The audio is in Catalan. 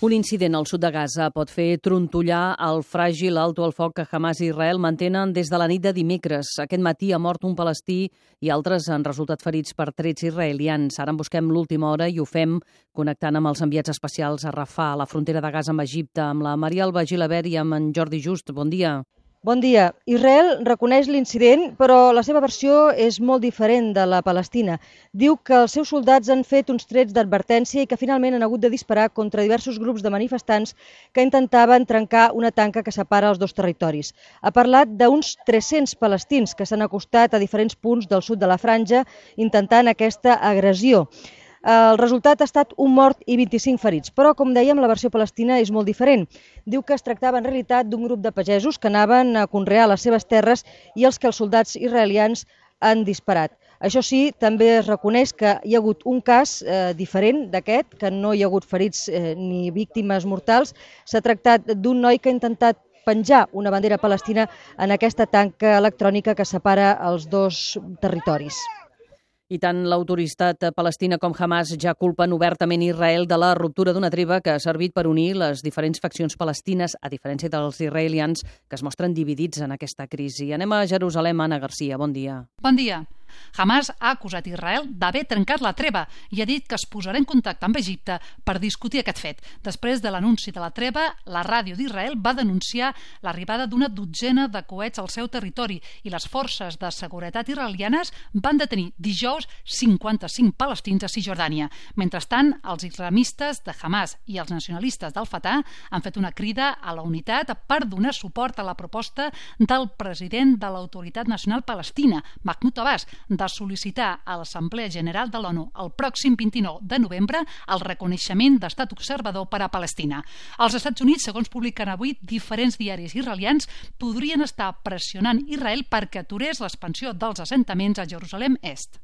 Un incident al sud de Gaza pot fer trontollar el fràgil alto al foc que Hamas i Israel mantenen des de la nit de dimecres. Aquest matí ha mort un palestí i altres han resultat ferits per trets israelians. Ara en busquem l'última hora i ho fem connectant amb els enviats especials a Rafah, a la frontera de Gaza amb Egipte, amb la Maria Alba Gilabert i amb en Jordi Just. Bon dia. Bon dia. Israel reconeix l'incident, però la seva versió és molt diferent de la Palestina. Diu que els seus soldats han fet uns trets d'advertència i que finalment han hagut de disparar contra diversos grups de manifestants que intentaven trencar una tanca que separa els dos territoris. Ha parlat d'uns 300 palestins que s'han acostat a diferents punts del sud de la franja intentant aquesta agressió. El resultat ha estat un mort i 25 ferits, però, com dèiem, la versió palestina és molt diferent. Diu que es tractava en realitat d'un grup de pagesos que anaven a conrear les seves terres i els que els soldats israelians han disparat. Això sí, també es reconeix que hi ha hagut un cas eh, diferent d'aquest, que no hi ha hagut ferits eh, ni víctimes mortals. S'ha tractat d'un noi que ha intentat penjar una bandera palestina en aquesta tanca electrònica que separa els dos territoris. I tant l'autoritat palestina com Hamas ja culpen obertament Israel de la ruptura d'una treva que ha servit per unir les diferents faccions palestines, a diferència dels israelians, que es mostren dividits en aquesta crisi. Anem a Jerusalem, Anna Garcia. Bon dia. Bon dia. Hamas ha acusat Israel d'haver trencat la treva i ha dit que es posarà en contacte amb Egipte per discutir aquest fet. Després de l'anunci de la treva, la ràdio d'Israel va denunciar l'arribada d'una dotzena de coets al seu territori i les forces de seguretat israelianes van detenir dijous 55 palestins a Cisjordània. Mentrestant, els islamistes de Hamas i els nacionalistes del Fatah han fet una crida a la unitat per donar suport a la proposta del president de l'Autoritat Nacional Palestina, Mahmoud Abbas, de sol·licitar a l'Assemblea General de l'ONU el pròxim 29 de novembre el reconeixement d'estat observador per a Palestina. Els Estats Units, segons publiquen avui diferents diaris israelians, podrien estar pressionant Israel perquè aturés l'expansió dels assentaments a Jerusalem Est.